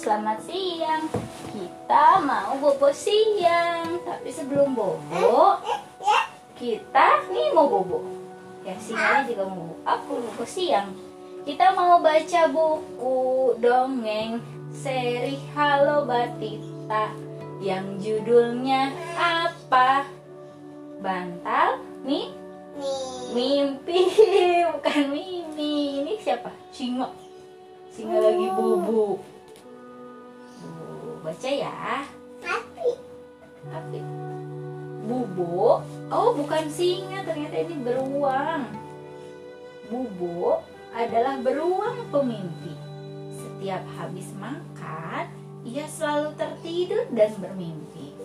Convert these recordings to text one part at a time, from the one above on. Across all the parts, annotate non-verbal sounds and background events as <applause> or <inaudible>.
selamat siang. Kita mau bobo siang, tapi sebelum bobo, kita nih mau bobo. Ya siangnya juga mau bobo. Aku bobo siang. Kita mau baca buku dongeng seri Halo Batita yang judulnya apa? Bantal nih mimpi <laughs> bukan mimi ini siapa singa singa lagi Bu, baca ya. Api bubu. Oh bukan singa. Ternyata ini beruang. Bubu adalah beruang pemimpi setiap habis makan ia selalu tertidur dan bermimpi.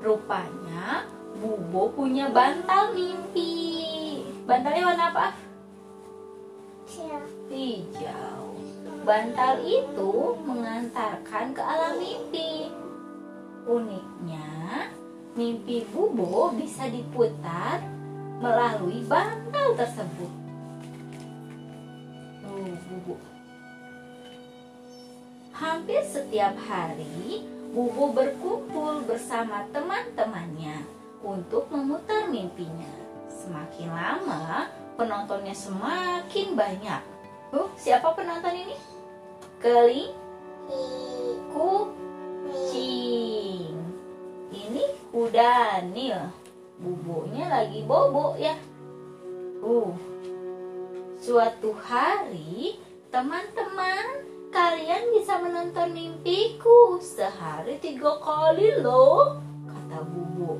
Rupanya Bubo punya bantal mimpi. Bantalnya warna apa? Hijau. Bantal itu mengantarkan ke alam mimpi. Uniknya, mimpi Bubo bisa diputar melalui bantal tersebut. Oh, Bubo. Hampir setiap hari, Bubo berkumpul bersama teman-temannya untuk memutar mimpinya. Semakin lama, penontonnya semakin banyak. Uh, siapa penonton ini? Keli, kucing. Ini kuda Nil. Bubonya lagi bobo ya. Uh, suatu hari, teman-teman, kalian bisa menonton mimpiku sehari tiga kali loh, kata Bubo.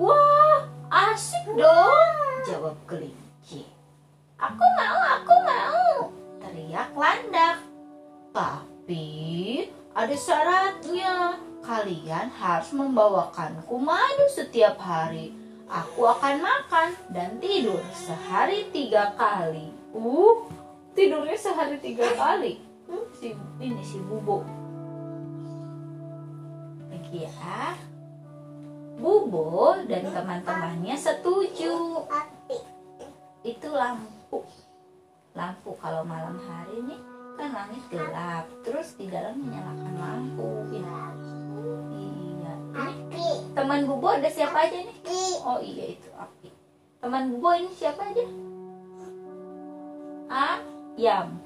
Wah, asik dong, jawab kelinci. Aku mau, aku mau, teriak landak. Tapi ada syaratnya. Kalian harus membawakanku madu setiap hari. Aku akan makan dan tidur sehari tiga kali. Uh, tidurnya sehari tiga kali. Hmm, si ini si Bubo. Lagi ya. Bubo dan teman-temannya setuju. Itu lampu. Lampu kalau malam hari nih kan langit gelap, terus di dalam menyalakan lampu. Ya. Iya. Ini teman Bubo ada siapa aja nih? Oh iya itu api. Teman Bubo ini siapa aja? Ayam.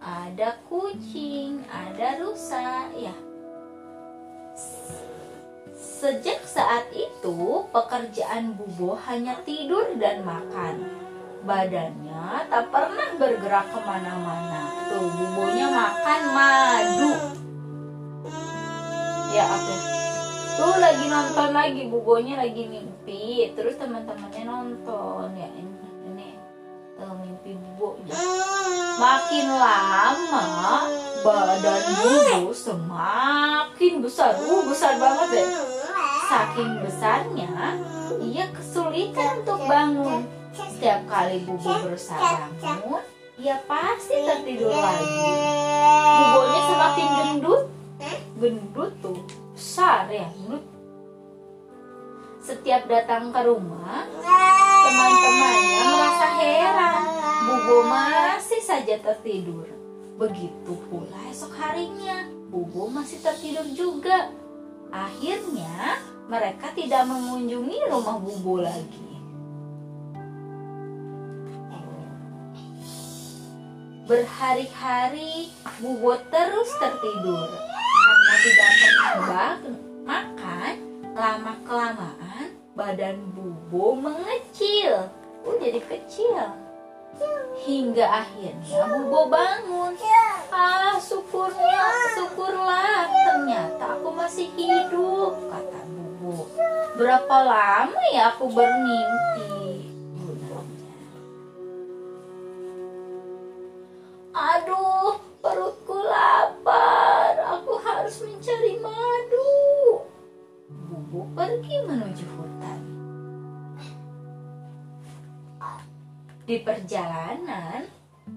Ada kucing, ada rusa, ya Sejak saat itu, pekerjaan Bubo hanya tidur dan makan. Badannya tak pernah bergerak ke mana-mana. Tuh, Bubonya makan madu. Ya, oke. Tuh lagi nonton lagi, Bubonya lagi mimpi. Terus teman-temannya nonton. Ya, ini, ini uh, mimpi Bubo. Ya. Makin lama, badan Bubo semakin besar. Uh, besar banget deh Saking besarnya, ia kesulitan untuk bangun. Setiap kali Bubu berusaha bangun, ia pasti tertidur lagi. Bubonya semakin gendut, gendut tuh, besar ya, gendut. Setiap datang ke rumah, teman-temannya merasa heran. Bubo masih saja tertidur. Begitu pula esok harinya, Bubo masih tertidur juga. Akhirnya, mereka tidak mengunjungi rumah Bubu lagi. Berhari-hari Bubu terus tertidur karena tidak pernah makan. Lama-kelamaan badan Bubu mengecil. Oh, jadi kecil. Hingga akhirnya Bubo bangun. Ah, syukurnya, syukurlah. Ternyata aku masih hidup, kata Bubo. Berapa lama ya aku bermimpi? Menuju hutan. Di perjalanan,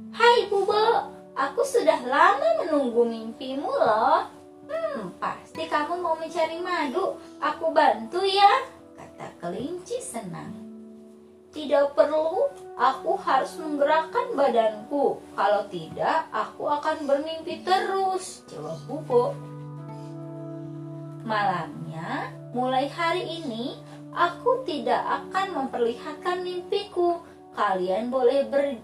Hai Bubo, aku sudah lama menunggu mimpimu loh. Hmm, pasti kamu mau mencari madu. Aku bantu ya, kata kelinci senang. Tidak perlu aku harus menggerakkan badanku. Kalau tidak, aku akan bermimpi terus. Jawab Bubo. Malamnya, mulai hari ini, aku tidak akan memperlihatkan mimpiku. Kalian boleh ber,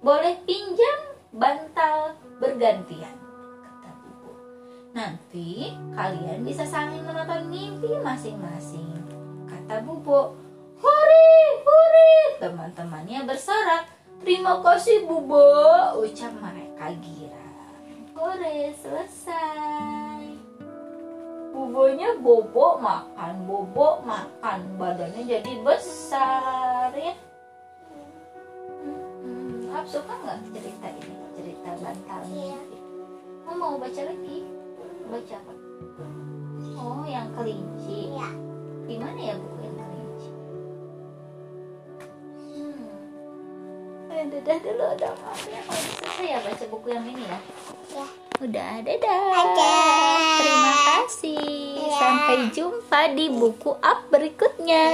boleh pinjam bantal bergantian, kata Bubo. Nanti kalian bisa saling menonton mimpi masing-masing, kata Bubo. Hore, hore, teman-temannya bersorak. Terima kasih Bubo, ucap mereka girang. Hore, selesai. Bubonya bobo makan, bobo makan, badannya jadi besar ya. Hmm, Ab suka nggak cerita ini, cerita bantal mimpi? Oh, mau baca lagi? Baca apa? Oh, yang kelinci. Ya. Di mana ya buku yang kelinci? Hmm. Eh, dadah dulu dong. Aku ya kalau selesai ya baca buku yang ini ya. Ya. Udah, dadah. Dadah. Terima kasih. Ya. Sampai jumpa di buku up berikutnya.